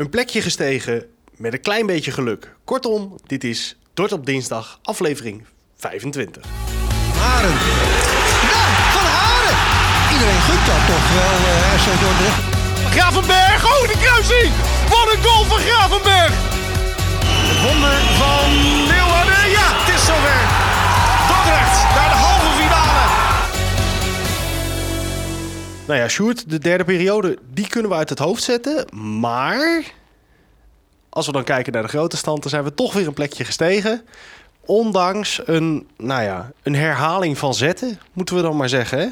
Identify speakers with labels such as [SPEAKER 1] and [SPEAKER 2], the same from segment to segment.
[SPEAKER 1] een plekje gestegen met een klein beetje geluk. Kortom, dit is Dort op dinsdag, aflevering 25.
[SPEAKER 2] Haren. Ja, van Haren. Iedereen gunt dat toch wel, uh, RC Dordrecht.
[SPEAKER 3] Gravenberg, oh de kruising! Wat een goal van Gravenberg! Het wonder van Leeuwarden, ja, het is zover.
[SPEAKER 1] Nou ja, Sjoerd, de derde periode, die kunnen we uit het hoofd zetten. Maar als we dan kijken naar de grote stand, dan zijn we toch weer een plekje gestegen. Ondanks een, nou ja, een herhaling van zetten, moeten we dan maar zeggen. Hè?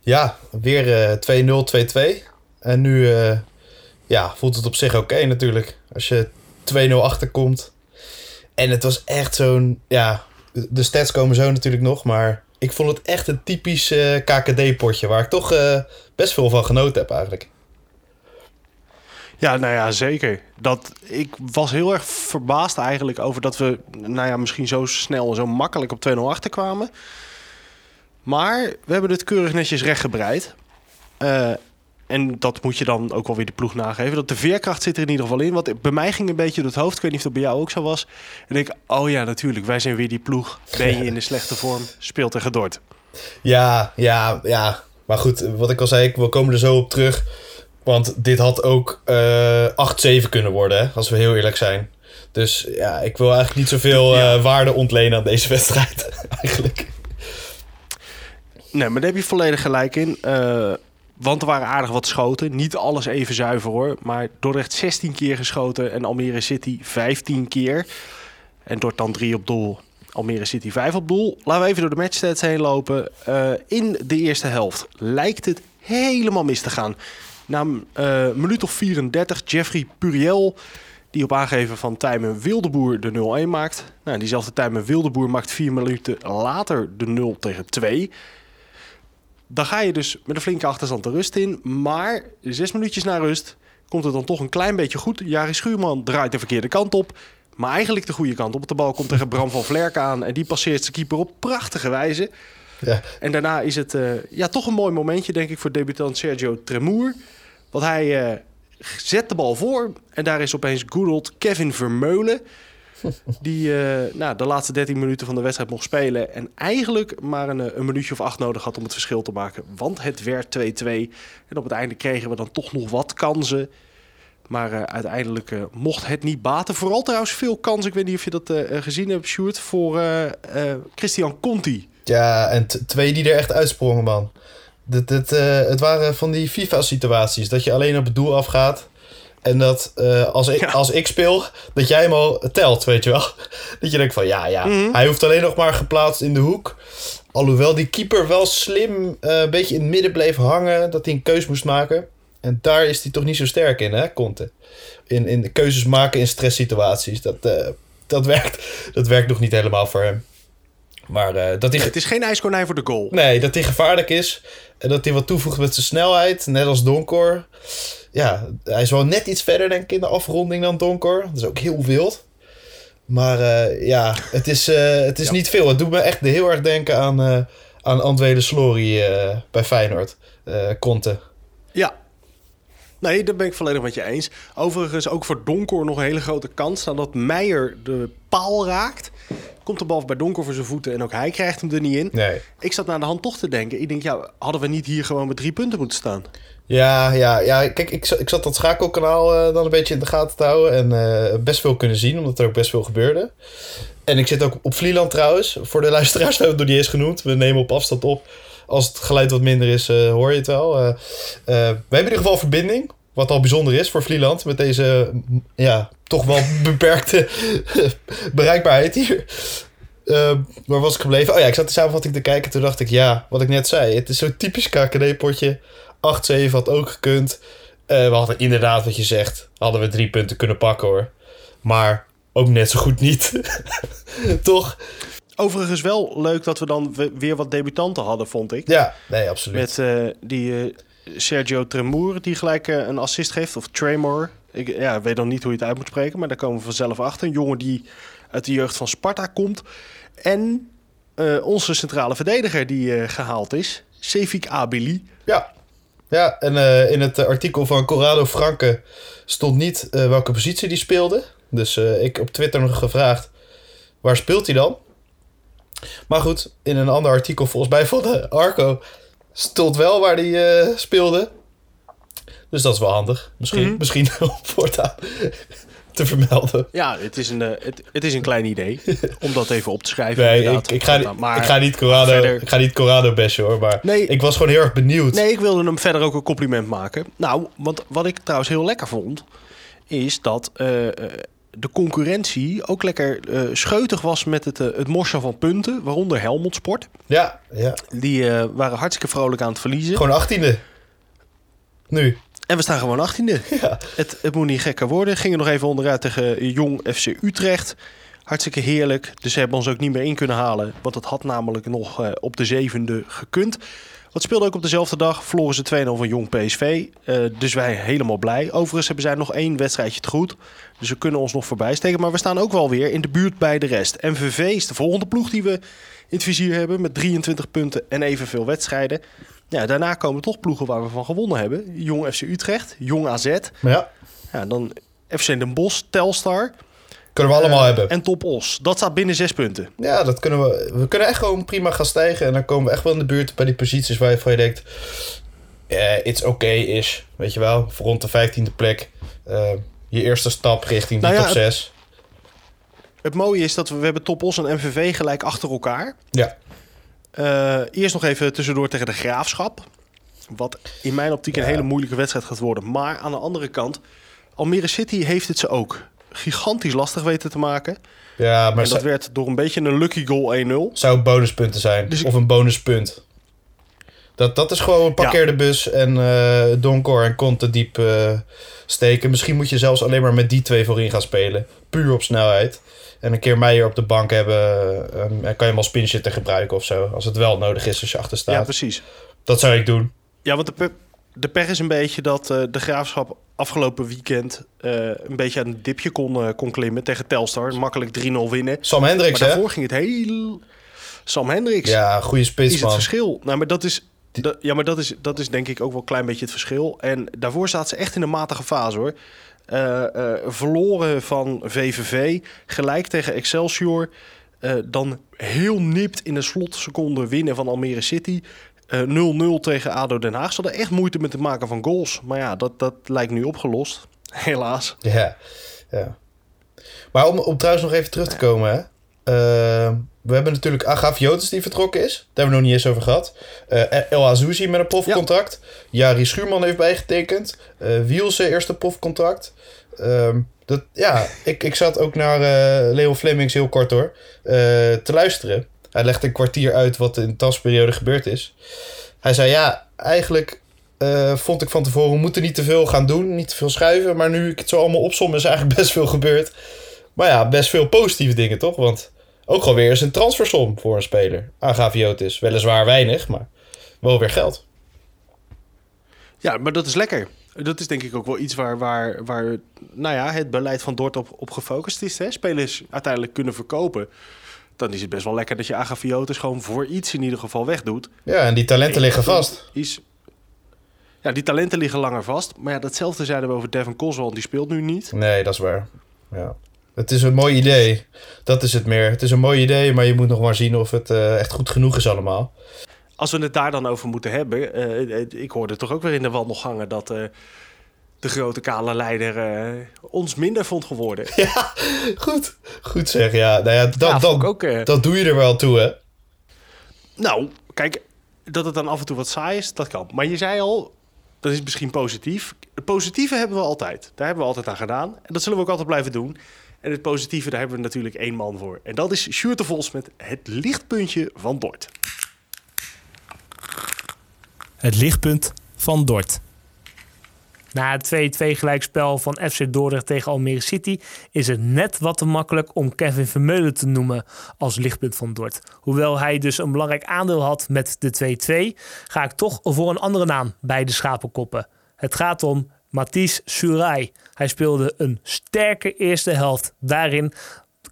[SPEAKER 4] Ja, weer uh, 2-0, 2-2. En nu uh, ja, voelt het op zich oké natuurlijk. Als je 2-0 achterkomt. En het was echt zo'n... Ja, de stats komen zo natuurlijk nog. Maar ik vond het echt een typisch uh, KKD-potje. Waar ik toch uh, best veel van genoten heb eigenlijk.
[SPEAKER 1] Ja, nou ja, zeker. Dat, ik was heel erg verbaasd eigenlijk over dat we nou ja, misschien zo snel en zo makkelijk op 2-0 achterkwamen. Maar we hebben het keurig netjes rechtgebreid. Uh, en dat moet je dan ook wel weer de ploeg nageven. Dat de veerkracht zit er in ieder geval in. Want bij mij ging een beetje door het hoofd. Ik weet niet of dat bij jou ook zo was. En ik, oh ja, natuurlijk. Wij zijn weer die ploeg. Ben je in de slechte vorm, speelt er gedord.
[SPEAKER 4] Ja, ja, ja. Maar goed, wat ik al zei, we komen er zo op terug. Want dit had ook uh, 8-7 kunnen worden, hè, als we heel eerlijk zijn. Dus ja, ik wil eigenlijk niet zoveel ja. uh, waarde ontlenen aan deze wedstrijd. eigenlijk.
[SPEAKER 1] Nee, maar daar heb je volledig gelijk in. Uh, want er waren aardig wat schoten. Niet alles even zuiver hoor. Maar Dordrecht 16 keer geschoten en Almere City 15 keer. En Dort dan 3 op doel. Almere City 5 op doel. Laten we even door de matchstats heen lopen. Uh, in de eerste helft lijkt het helemaal mis te gaan. Na uh, minuut of 34 Jeffrey Puriel... die op aangeven van Tijmen Wildeboer de 0-1 maakt. Nou, diezelfde Tijmen Wildeboer maakt vier minuten later de 0 tegen 2... Dan ga je dus met een flinke achterstand de rust in. Maar zes minuutjes na rust komt het dan toch een klein beetje goed. Jari Schuurman draait de verkeerde kant op. Maar eigenlijk de goede kant op. De bal komt tegen Bram van Vlerk aan. En die passeert zijn keeper op prachtige wijze. Ja. En daarna is het uh, ja, toch een mooi momentje, denk ik, voor debutant Sergio Tremour. Want hij uh, zet de bal voor. En daar is opeens good Kevin Vermeulen. Die uh, nou, de laatste 13 minuten van de wedstrijd mocht spelen. En eigenlijk maar een, een minuutje of acht nodig had om het verschil te maken. Want het werd 2-2. En op het einde kregen we dan toch nog wat kansen. Maar uh, uiteindelijk mocht het niet baten. Vooral trouwens veel kansen. Ik weet niet of je dat gezien hebt, Sjoerd. Voor Christian Conti.
[SPEAKER 4] Ja, en twee die er echt uitsprongen, man. Het waren van die FIFA-situaties. Dat je alleen op het doel afgaat. En dat uh, als, ik, ja. als ik speel, dat jij hem al telt, weet je wel. Dat je denkt van ja, ja, mm -hmm. hij hoeft alleen nog maar geplaatst in de hoek. Alhoewel die keeper wel slim uh, een beetje in het midden bleef hangen, dat hij een keus moest maken. En daar is hij toch niet zo sterk in, hè, Conte. In, in de keuzes maken in stresssituaties. Dat, uh, dat, werkt, dat werkt nog niet helemaal voor hem. Maar uh, dat hij...
[SPEAKER 1] Het is geen ijskonijn voor de goal.
[SPEAKER 4] Nee, dat hij gevaarlijk is. En dat hij wat toevoegt met zijn snelheid. Net als Donkor ja, hij is wel net iets verder, denk ik, in de afronding dan Donkor. Dat is ook heel wild. Maar uh, ja, het is, uh, het is ja. niet veel. Het doet me echt heel erg denken aan, uh, aan Antwede Slory bij Feyenoord. Conte.
[SPEAKER 1] Ja. Nee, daar ben ik volledig met je eens. Overigens ook voor Donkor nog een hele grote kans. Nadat Meijer de paal raakt, komt de bal bij Donker voor zijn voeten en ook hij krijgt hem er niet in.
[SPEAKER 4] Nee.
[SPEAKER 1] Ik zat naar de hand toch te denken. Ik denk, ja, hadden we niet hier gewoon met drie punten moeten staan?
[SPEAKER 4] Ja, ja, ja. Kijk, ik, ik zat dat schakelkanaal uh, dan een beetje in de gaten te houden. En uh, best veel kunnen zien, omdat er ook best veel gebeurde. En ik zit ook op Vlieland trouwens. Voor de luisteraars hebben we het nog niet eens genoemd. We nemen op afstand op. Als het geluid wat minder is, uh, hoor je het wel. we hebben in ieder geval verbinding. Wat al bijzonder is voor Vlieland. Met deze, ja, toch wel beperkte bereikbaarheid hier. Uh, waar was ik gebleven? Oh ja, ik zat de samenvatting te kijken. Toen dacht ik, ja, wat ik net zei. Het is zo'n typisch KKD-potje. 8-7 had ook gekund. We hadden inderdaad, wat je zegt, hadden we drie punten kunnen pakken hoor. Maar ook net zo goed niet. Toch?
[SPEAKER 1] Overigens wel leuk dat we dan weer wat debutanten hadden, vond ik.
[SPEAKER 4] Ja, nee, absoluut.
[SPEAKER 1] Met uh, die uh, Sergio Tremour, die gelijk een assist geeft. Of Tremor. Ik ja, weet dan niet hoe je het uit moet spreken, maar daar komen we vanzelf achter. Een jongen die uit de jeugd van Sparta komt. En onze centrale verdediger die gehaald is, Sefik Abili.
[SPEAKER 4] Ja, Ja, en eh, in het artikel van Corrado Franke stond niet eh, welke positie die speelde. Dus eh, ik op Twitter nog gevraagd, waar speelt hij dan? Maar goed, in een ander artikel volgens mij van de Arco stond wel waar hij eh, speelde. Dus dat is wel handig. Misschien,
[SPEAKER 1] Mhm.
[SPEAKER 4] misschien om voortaan te vermelden.
[SPEAKER 1] Ja, het is een, eh, het, het is een klein idee om dat even op te schrijven.
[SPEAKER 4] Nee, ik, ik, ga,
[SPEAKER 1] Maar-
[SPEAKER 4] ik ga niet Corrado,
[SPEAKER 1] verder-
[SPEAKER 4] ik ga niet Corrado bashen hoor. Maar
[SPEAKER 1] Nee.
[SPEAKER 4] ik was gewoon heel erg benieuwd.
[SPEAKER 1] Nee, ik wilde hem verder ook een compliment maken. Nou, want wat ik trouwens heel lekker vond, is dat eh, eh, de concurrentie ook lekker eh, scheutig was met het, eh, het morsen van punten, waaronder Helmond Sport.
[SPEAKER 4] Ja, ja.
[SPEAKER 1] Die eh, waren hartstikke vrolijk aan het verliezen.
[SPEAKER 4] Gewoon achttiende. Nu.
[SPEAKER 1] En we staan gewoon 18e.
[SPEAKER 4] Ja.
[SPEAKER 1] Het, het moet niet gekker worden. Gingen nog even onderuit tegen Jong FC Utrecht. Hartstikke heerlijk. Dus ze hebben ons ook niet meer in kunnen halen. Want het had namelijk nog op de zevende gekund. Wat speelde ook op dezelfde dag. Verloren ze 2-0 van Jong PSV. Eh, dus wij helemaal blij. Overigens hebben zij nog één wedstrijdje te goed. Dus we kunnen ons nog voorbij steken. Maar we staan ook wel weer in de buurt bij de rest. MVV is de volgende ploeg die we in het vizier hebben. Met 23 punten en evenveel wedstrijden. Ja, daarna komen toch ploegen waar we van gewonnen hebben. Jong FC Utrecht, Jong AZ.
[SPEAKER 4] Ja,
[SPEAKER 1] Ja, dan FC Den Bosch, Telstar
[SPEAKER 4] kunnen we allemaal
[SPEAKER 1] eh,
[SPEAKER 4] hebben.
[SPEAKER 1] en Top Os. Dat staat binnen zes punten.
[SPEAKER 4] Ja, dat kunnen we. We kunnen echt gewoon prima gaan stijgen. En dan komen we echt wel in de buurt bij die posities waar je van je denkt. Ja, it's okay is. Weet je wel, voor rond de vijftiende plek. Eh, je eerste stap richting die
[SPEAKER 1] Nou ja,
[SPEAKER 4] top 6.
[SPEAKER 1] Het mooie is dat we, we hebben Top Os en MVV gelijk achter elkaar.
[SPEAKER 4] Ja.
[SPEAKER 1] Eh, eerst nog even tussendoor tegen de Graafschap. Wat in mijn optiek een hele moeilijke wedstrijd gaat worden. Maar aan de andere kant, Almere City heeft het ze ook gigantisch lastig weten te maken.
[SPEAKER 4] Ja, maar
[SPEAKER 1] en dat werd door een beetje een lucky goal 1-0.
[SPEAKER 4] zou bonuspunten zijn.
[SPEAKER 1] Dus ik-
[SPEAKER 4] Of een bonuspunt. Dat, dat is gewoon parkeer de bus en eh Donkor en Conte diep eh, steken. Misschien moet je zelfs alleen maar met die twee voorin gaan spelen. Puur op snelheid. En een keer Meijer op de bank hebben. eh, en kan je hem als pinchitter gebruiken of zo. Als het wel nodig is als je achter
[SPEAKER 1] Ja,
[SPEAKER 4] staat.
[SPEAKER 1] precies.
[SPEAKER 4] dat zou ik doen.
[SPEAKER 1] Ja, want de, de pech is een beetje dat eh, de graafschap afgelopen weekend eh, een beetje aan het dipje kon, eh, kon klimmen tegen Telstar. Makkelijk 3-0 winnen.
[SPEAKER 4] Sam Hendricks,
[SPEAKER 1] maar
[SPEAKER 4] hè?
[SPEAKER 1] daarvoor ging het heel. Sam Hendricks
[SPEAKER 4] Ja, goede
[SPEAKER 1] is
[SPEAKER 4] spits,
[SPEAKER 1] het
[SPEAKER 4] man.
[SPEAKER 1] verschil. Nou, maar dat is. dat- ja, maar dat is, dat is denk ik ook wel een klein beetje het verschil. En daarvoor staat ze echt in een matige fase hoor. Verloren van VVV, gelijk tegen Excelsior. Dan heel nipt in de slotseconde winnen van Almere City. Eh, 0-0 tegen ADO Den Haag. Ze hadden echt moeite met het maken van goals. Maar ja, dat, dat lijkt nu opgelost. Helaas.
[SPEAKER 4] Ja, ja. Maar om, om trouwens nog even terug te komen, hè. Eh, we hebben natuurlijk Agafiotis die vertrokken is. Daar hebben we nog niet eens over gehad. Eh, El Azouzi met een profcontract. Jari Schuurman heeft bijgetekend. Eh Wielse eerste profcontract. Ehm, dat, ja, ik, ik zat ook naar eh Leo Flemings heel kort hoor. eh, te luisteren. Hij legde een kwartier uit wat in de transperiode gebeurd is. Hij zei ja, eigenlijk eh, vond ik van tevoren, we moeten niet te veel gaan doen, niet te veel schuiven. Maar nu ik het zo allemaal opsom, is eigenlijk best veel gebeurd. Maar ja, best veel positieve dingen toch? Want ook gewoon weer eens een transfersom voor een speler. Agaviotis. Weliswaar weinig, maar wel weer geld.
[SPEAKER 1] Ja, maar dat is lekker. Dat is denk ik ook wel iets waar, waar, waar nou ja, het beleid van Dort op, op gefocust is. Hè? Spelers uiteindelijk kunnen verkopen. Dan is het best wel lekker dat je Agafiotis gewoon voor iets in ieder geval wegdoet.
[SPEAKER 4] Ja, en die talenten liggen vast.
[SPEAKER 1] Is, ja, die talenten liggen langer vast. Maar ja, datzelfde zeiden we over Devin Coswell. Die speelt nu niet.
[SPEAKER 4] Nee, dat is waar. Ja. Het is een mooi idee. Dat is het meer. Het is een mooi idee, maar je moet nog maar zien of het eh, echt goed genoeg is allemaal.
[SPEAKER 1] Als we het daar dan over moeten hebben. eh, eh, ik hoorde toch ook weer in de wandelgangen dat de grote kale leider eh, ons minder vond geworden.
[SPEAKER 4] Ja, goed. Goed zeg, ja. Nou ja, dat,
[SPEAKER 1] Ja,
[SPEAKER 4] dat,
[SPEAKER 1] ook, eh,
[SPEAKER 4] dat doe je er wel toe, hè?
[SPEAKER 1] Nou, kijk, dat het dan af en toe wat saai is, dat kan. Maar je zei al, dat is misschien positief. Het positieve hebben we altijd. Daar hebben we altijd aan gedaan. En dat zullen we ook altijd blijven doen. En het positieve, daar hebben we natuurlijk één man voor. En dat is Sjoerd de Vos met het lichtpuntje van Dort.
[SPEAKER 5] Het lichtpunt van Dort. Na het 2-2 gelijkspel van FC Dordrecht tegen Almere City is het net wat te makkelijk om Kevin Vermeulen te noemen als lichtpunt van Dort. Hoewel hij dus een belangrijk aandeel had met de 2-2, ga ik toch voor een andere naam bij de schapenkoppen. Het gaat om Mathies Surai. Hij speelde een sterke eerste helft. Daarin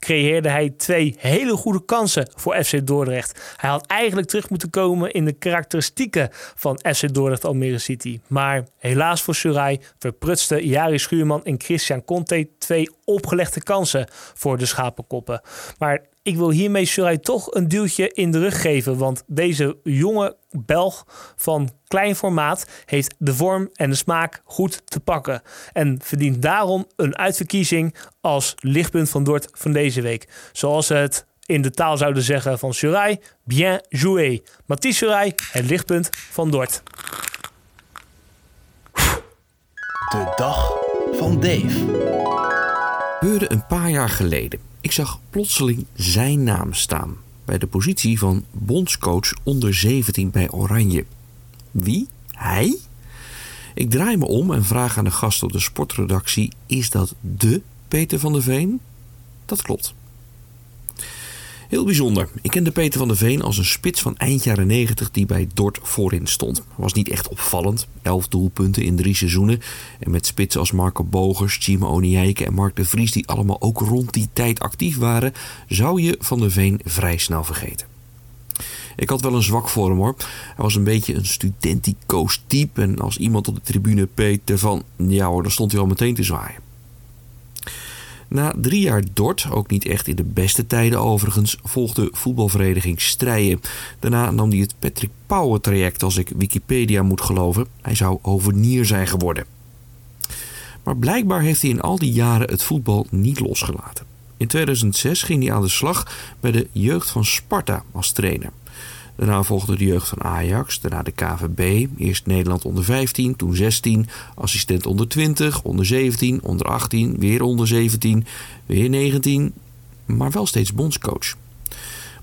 [SPEAKER 5] creëerde hij twee hele goede kansen voor FC Dordrecht. Hij had eigenlijk terug moeten komen in de karakteristieken van FC Dordrecht Almere City. Maar helaas voor Surai verprutste Jari Schuurman en Christian Conte twee opgelegde kansen voor de schapenkoppen. Maar ik wil hiermee Surai toch een duwtje in de rug geven. Want deze jonge Belg van klein formaat heeft de vorm en de smaak goed te pakken. En verdient daarom een uitverkiezing als lichtpunt van Dort van deze week. Zoals ze het in de taal zouden zeggen van Surai, bien joué. Mathieu Surai, het lichtpunt van Dort.
[SPEAKER 6] De dag van Dave.
[SPEAKER 7] Gebeurde een paar jaar geleden. Ik zag plotseling zijn naam staan bij de positie van bondscoach onder 17 bij Oranje. Wie? Hij? Ik draai me om en vraag aan de gast op de sportredactie: is dat de Peter van der Veen? Dat klopt. Heel bijzonder. Ik kende Peter van der Veen als een spits van eind jaren 90 die bij Dort voorin stond. Was niet echt opvallend. Elf doelpunten in drie seizoenen. En met spitsen als Marco Bogers, Chima Onijeike en Mark de Vries die allemaal ook rond die tijd actief waren, zou je van der Veen vrij snel vergeten. Ik had wel een zwak voor hem hoor. Hij was een beetje een studenticoos type. En als iemand op de tribune Peter van, ja hoor, dan stond hij al meteen te zwaaien. Na drie jaar Dort, ook niet echt in de beste tijden overigens, volgde voetbalvereniging Strijen. Daarna nam hij het Patrick Pauwen traject als ik Wikipedia moet geloven. Hij zou overnier zijn geworden. Maar blijkbaar heeft hij in al die jaren het voetbal niet losgelaten. In 2006 ging hij aan de slag bij de jeugd van Sparta als trainer. Daarna volgde de jeugd van Ajax, daarna de KVB, eerst Nederland onder 15, toen 16, assistent onder 20, onder 17, onder 18, weer onder 17, weer 19, maar wel steeds bondscoach.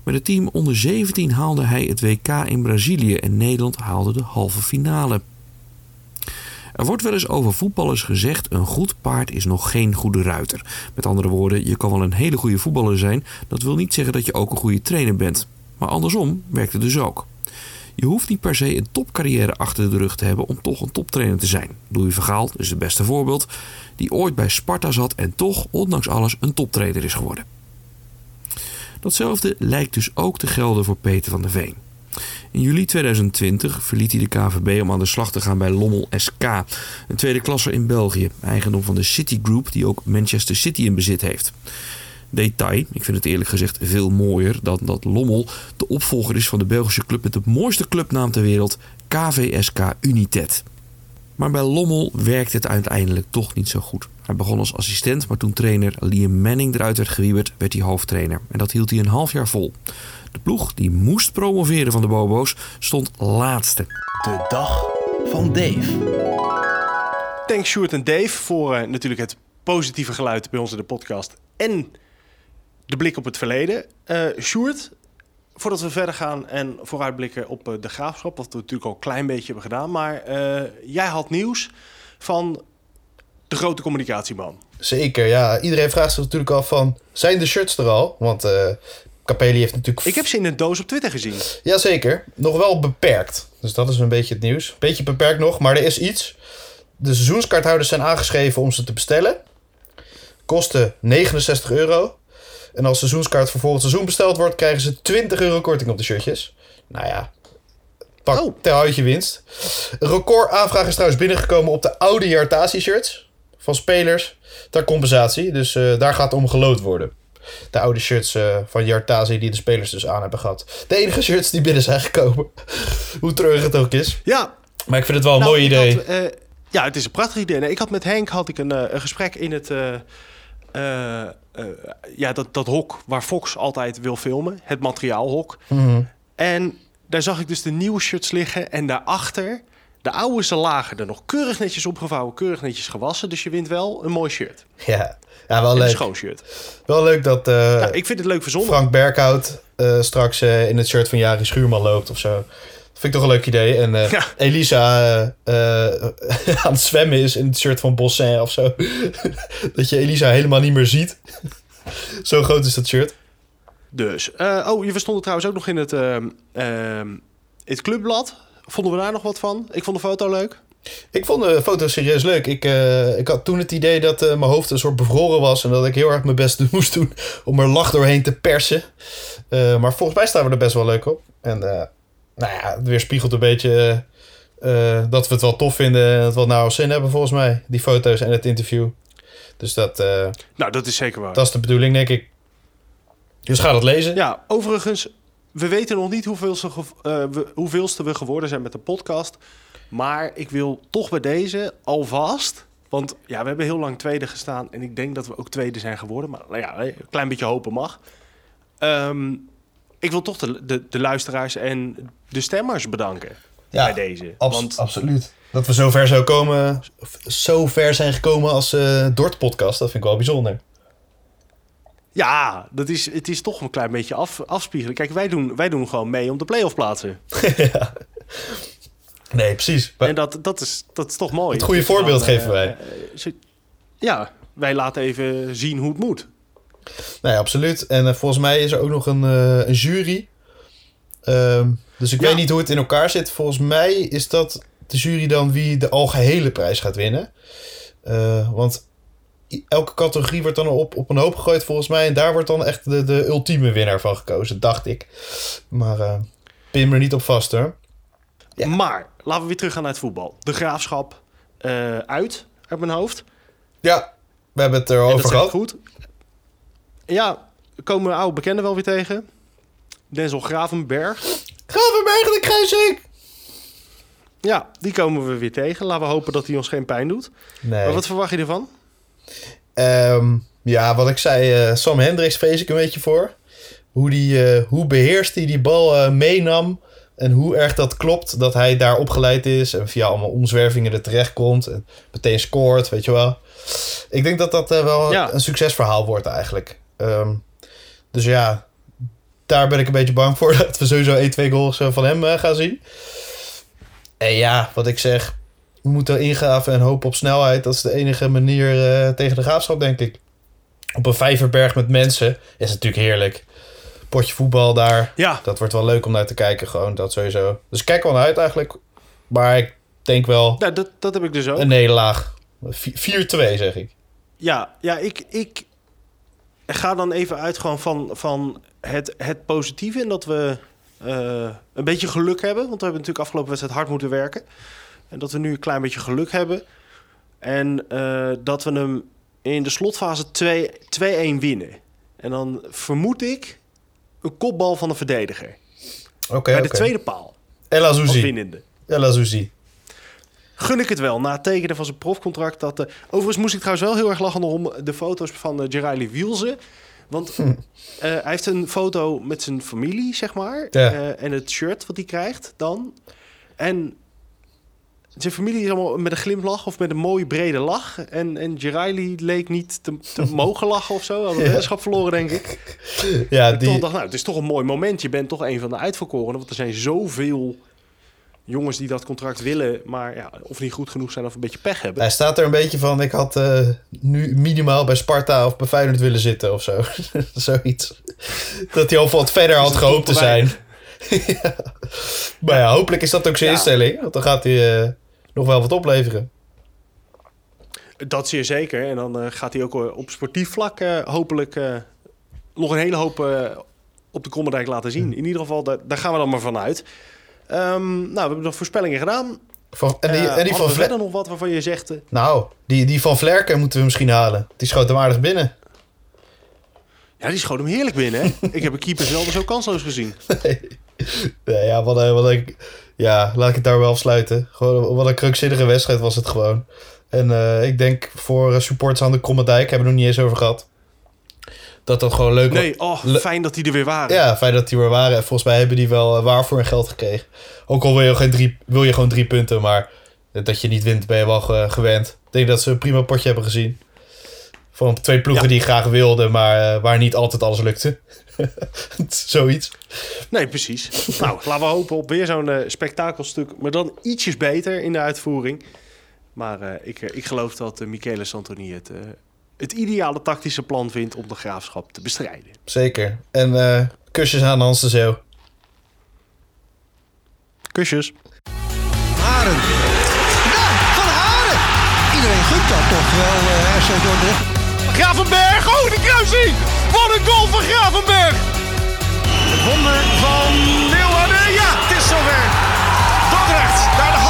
[SPEAKER 7] Met het team onder 17 haalde hij het WK in Brazilië en Nederland haalde de halve finale. Er wordt wel eens over voetballers gezegd: een goed paard is nog geen goede ruiter. Met andere woorden, je kan wel een hele goede voetballer zijn, dat wil niet zeggen dat je ook een goede trainer bent. Maar andersom werkt het dus ook. Je hoeft niet per se een topcarrière achter de rug te hebben om toch een toptrainer te zijn. Louis Vergaal is het beste voorbeeld, die ooit bij Sparta zat en toch, ondanks alles, een toptrainer is geworden. Datzelfde lijkt dus ook te gelden voor Peter van der Veen. In juli 2020 verliet hij de KVB om aan de slag te gaan bij Lommel SK, een tweede klasse in België, eigendom van de Citigroup die ook Manchester City in bezit heeft detail. Ik vind het eerlijk gezegd veel mooier dan dat Lommel de opvolger is van de Belgische club met de mooiste clubnaam ter wereld, KVSK United. Maar bij Lommel werkte het uiteindelijk toch niet zo goed. Hij begon als assistent, maar toen trainer Liam Manning eruit werd gewieberd, werd hij hoofdtrainer. En dat hield hij een half jaar vol. De ploeg die moest promoveren van de Bobo's stond laatste.
[SPEAKER 6] De dag van Dave.
[SPEAKER 1] Thanks Sjoerd en Dave voor uh, natuurlijk het positieve geluid bij ons in de podcast. En de blik op het verleden. Uh, Sjoerd, voordat we verder gaan en vooruitblikken op uh, de graafschap, wat we natuurlijk al een klein beetje hebben gedaan, maar uh, jij had nieuws van de grote communicatieman.
[SPEAKER 4] Zeker, ja. Iedereen vraagt zich natuurlijk af van, zijn de shirts er al? Want Capelli heeft natuurlijk...
[SPEAKER 1] Ik heb ze in een doos op Twitter gezien.
[SPEAKER 4] Jazeker, nog wel beperkt. Dus dat is een beetje het nieuws. Beetje beperkt nog, maar er is iets. De seizoenskaarthouders zijn aangeschreven om ze te bestellen. Kosten 69 euro. En als seizoenskaart voor volgend seizoen besteld wordt, krijgen ze 20 euro korting op de shirtjes. Nou ja, pak oh. ter houtje winst. Een record aanvraag is trouwens binnengekomen op de oude Jartasi shirts van spelers ter compensatie. Dus uh, daar gaat om gelood worden. De oude shirts uh, van Jartazi die de spelers dus aan hebben gehad. De enige shirts die binnen zijn gekomen. Hoe treurig het ook is.
[SPEAKER 1] Ja.
[SPEAKER 4] Maar ik vind het wel een nou, mooi idee.
[SPEAKER 1] Had, uh, ja, het is een prachtig idee. Nee, ik had met Henk had ik een, een gesprek in het uh, ja, dat, dat hok waar Fox altijd wil filmen. Het materiaalhok.
[SPEAKER 4] Mm
[SPEAKER 1] En daar zag ik dus de nieuwe shirts liggen. En daarachter, de oude ze lagen er nog keurig netjes opgevouwen, keurig netjes gewassen. Dus je wint wel een mooi shirt.
[SPEAKER 4] Ja, ja wel leuk.
[SPEAKER 1] Een schoon shirt.
[SPEAKER 4] Wel leuk dat uh,
[SPEAKER 1] ja, ik vind het leuk verzonnen.
[SPEAKER 4] Frank Berkhout uh, straks uh, in het shirt van Jari Schuurman loopt of zo. Vind ik toch een leuk idee. En uh, ja. Elisa uh, aan het zwemmen is in het shirt van Bossin of zo. dat je Elisa helemaal niet meer ziet. zo groot is dat shirt.
[SPEAKER 1] Dus. Oh, je verstond het trouwens ook nog in het, het clubblad. Vonden we daar nog wat van? Ik vond de foto leuk.
[SPEAKER 4] Ik vond de foto serieus leuk. Ik, eh, ik had toen het idee dat eh, mijn hoofd een soort bevroren was. En dat ik heel erg mijn best moest doen om er lach doorheen te persen. Eh, maar volgens mij staan we er best wel leuk op. En eh, nou ja, het weerspiegelt een beetje eh, dat we het wel tof vinden. En dat we het nou zin hebben volgens mij. Die foto's en het interview. Dus dat, eh,
[SPEAKER 1] Nou, dat is zeker waar.
[SPEAKER 4] dat is de bedoeling, denk ik. Dus ga dat lezen.
[SPEAKER 1] Ja, overigens, we weten nog niet hoeveelste, eh, we, hoeveelste we geworden zijn met de podcast. Maar ik wil toch bij deze alvast... Want ja, we hebben heel lang tweede gestaan. En ik denk dat we ook tweede zijn geworden. Maar nou ja, een klein beetje hopen mag. Ehm, ik wil toch de, de, de luisteraars en de stemmers bedanken bij deze. Want
[SPEAKER 4] absoluut. Dat we zo ver, zou komen, zo ver zijn gekomen als eh Dort podcast, dat vind ik wel bijzonder.
[SPEAKER 1] ja, dat is, het is toch een klein beetje af, afspiegelen. Kijk, wij doen, wij doen gewoon mee om de play-off plaatsen.
[SPEAKER 4] Nee, precies.
[SPEAKER 1] En dat, dat, is, dat is toch mooi.
[SPEAKER 4] Het goede
[SPEAKER 1] dan,
[SPEAKER 4] voorbeeld
[SPEAKER 1] eh,
[SPEAKER 4] geven wij.
[SPEAKER 1] eh, zo- ja, wij laten even zien hoe het moet.
[SPEAKER 4] Nee, absoluut. En eh, volgens mij is er ook nog een, eh, een jury. Ehm, dus ik
[SPEAKER 1] Ja.
[SPEAKER 4] weet niet hoe het in elkaar zit. Volgens mij is dat de jury dan wie de algehele prijs gaat winnen. Eh, want elke categorie wordt dan op, op een hoop gegooid volgens mij. En daar wordt dan echt de, de ultieme winnaar van gekozen, dacht ik. Maar eh pin er niet op vast hoor. Ja.
[SPEAKER 1] Maar, laten we weer teruggaan naar het voetbal. De graafschap eh, uit, uit mijn hoofd.
[SPEAKER 4] Ja, we hebben het erover gehad.
[SPEAKER 1] goed. Ja, komen we oude bekenden wel weer tegen. Denzel Gravenberg.
[SPEAKER 4] Gravenberg de Kruising!
[SPEAKER 1] Ja, die komen we weer tegen. Laten we hopen dat hij ons geen pijn doet.
[SPEAKER 4] Nee.
[SPEAKER 1] Maar wat verwacht je ervan?
[SPEAKER 4] Ehm, ja, wat ik zei, eh, Sam Hendricks vrees ik een beetje voor. Hoe, die, eh, hoe beheerst hij die bal eh, meenam. En hoe erg dat klopt dat hij daar opgeleid is. En via allemaal omzwervingen er terecht komt. En meteen scoort, weet je wel. Ik denk dat dat wel
[SPEAKER 1] Ja.
[SPEAKER 4] een succesverhaal wordt eigenlijk. Ehm, dus ja, daar ben ik een beetje bang voor. Dat we sowieso 1-2 goals eh, van hem eh, gaan zien. En ja, wat ik zeg. We moeten ingaven en hopen op snelheid. Dat is de enige manier eh, tegen de graafschap, denk ik. Op een vijverberg met mensen is natuurlijk heerlijk. Potje voetbal daar.
[SPEAKER 1] Ja,
[SPEAKER 4] Dat wordt wel leuk om naar te kijken, gewoon. Dat sowieso. Dus ik kijk wel naar uit eigenlijk. Maar ik denk wel
[SPEAKER 1] dat, dat heb ik dus ook.
[SPEAKER 4] een nederlaag. Vi- 4-2 zeg ik.
[SPEAKER 1] Ja, ja ik, ik ga dan even uit gewoon van, van het, het positieve. En dat we eh, een beetje geluk hebben. Want we hebben natuurlijk afgelopen wedstrijd hard moeten werken. En dat we nu een klein beetje geluk hebben. En eh, dat we hem in de slotfase 2 2-1 winnen. En dan vermoed ik een kopbal van de verdediger.
[SPEAKER 4] Oké,
[SPEAKER 1] bij de tweede paal. Als
[SPEAKER 4] Azouzi.
[SPEAKER 1] winnende. Gun ik het wel. Na het tekenen van zijn profcontract. Dat, eh, overigens moest ik trouwens wel heel erg lachen om de foto's van uh, Gerali Wielse. Want
[SPEAKER 4] Hm.
[SPEAKER 1] eh, hij heeft een foto met zijn familie, zeg maar.
[SPEAKER 4] Ja.
[SPEAKER 1] En het shirt wat hij krijgt dan. En zijn familie is allemaal met een glimlach of met een mooie brede lach. En, en Gerali leek niet te, te mogen lachen of zo. Had een weddenschap verloren, denk ik.
[SPEAKER 4] Ja,
[SPEAKER 1] Ik toch
[SPEAKER 4] die,
[SPEAKER 1] dacht, nou, het is toch een mooi moment. Je bent toch een van de uitverkorenen. Want er zijn zoveel jongens die dat contract willen, maar ja, of niet goed genoeg zijn of een beetje pech hebben.
[SPEAKER 4] hij staat er een beetje van... Ik had eh, nu minimaal bij Sparta of bij Feyenoord willen zitten of zo. Zoiets. Dat hij al wat verder had gehoopt te zijn. ja. Maar ja, hopelijk is dat ook zijn
[SPEAKER 1] Ja.
[SPEAKER 4] instelling. Want dan gaat hij eh, nog wel wat opleveren.
[SPEAKER 1] Dat zeer zeker. En dan eh, gaat hij ook op sportief vlak hopelijk nog een hele hoop op de Krommerdijk laten zien. In ieder geval, daar, daar gaan we dan maar vanuit. Ehm, nou, we hebben nog voorspellingen gedaan.
[SPEAKER 4] Van, en die,
[SPEAKER 1] Eh,
[SPEAKER 4] en die van
[SPEAKER 1] we
[SPEAKER 4] Vler-
[SPEAKER 1] verder nog wat waarvan je zegt... eh,
[SPEAKER 4] Nou, die, die van Vlerken moeten we misschien halen. Die schoot hem aardig binnen.
[SPEAKER 1] ja, die schoot hem heerlijk binnen, hè? ik heb een keeper zelden zo kansloos gezien.
[SPEAKER 4] Nee, ja, wat een, wat een, ja, laat ik het daar wel afsluiten. Gewoon, wat een krankzinnige wedstrijd was het gewoon. En eh, ik denk voor supporters aan de Kromme Dijk, hebben we het nog niet eens over gehad. Dat dat gewoon leuk was.
[SPEAKER 1] Nee, oh, fijn dat die er weer waren.
[SPEAKER 4] Ja, fijn dat die er waren. En volgens mij hebben die wel eh, waar voor hun geld gekregen. Ook al wil je, geen drie, wil je gewoon drie punten, maar dat je niet wint ben je wel ge- gewend. Ik denk dat ze een prima potje hebben gezien. Van twee ploegen
[SPEAKER 1] Ja.
[SPEAKER 4] die graag wilden, maar eh, waar niet altijd alles lukte. Zoiets.
[SPEAKER 1] Nee, precies. nou, laten we hopen op weer zo'n eh, spektakelstuk. Maar dan ietsjes beter in de uitvoering. Maar ik, ik geloof dat uh, Michele Santoni het, het ideale tactische plan vindt om de graafschap te bestrijden.
[SPEAKER 4] Zeker. En eh, kusjes aan Hans de Zeeuw.
[SPEAKER 1] Kusjes.
[SPEAKER 2] Haren. Ja,
[SPEAKER 8] iedereen gunt dat toch wel, uh, FC Dordrecht.
[SPEAKER 1] Gravenberg, oh de kruising! Wat een goal van Gravenberg! Het wonder van Leeuwarden, ja, het is zover. Dordrecht naar de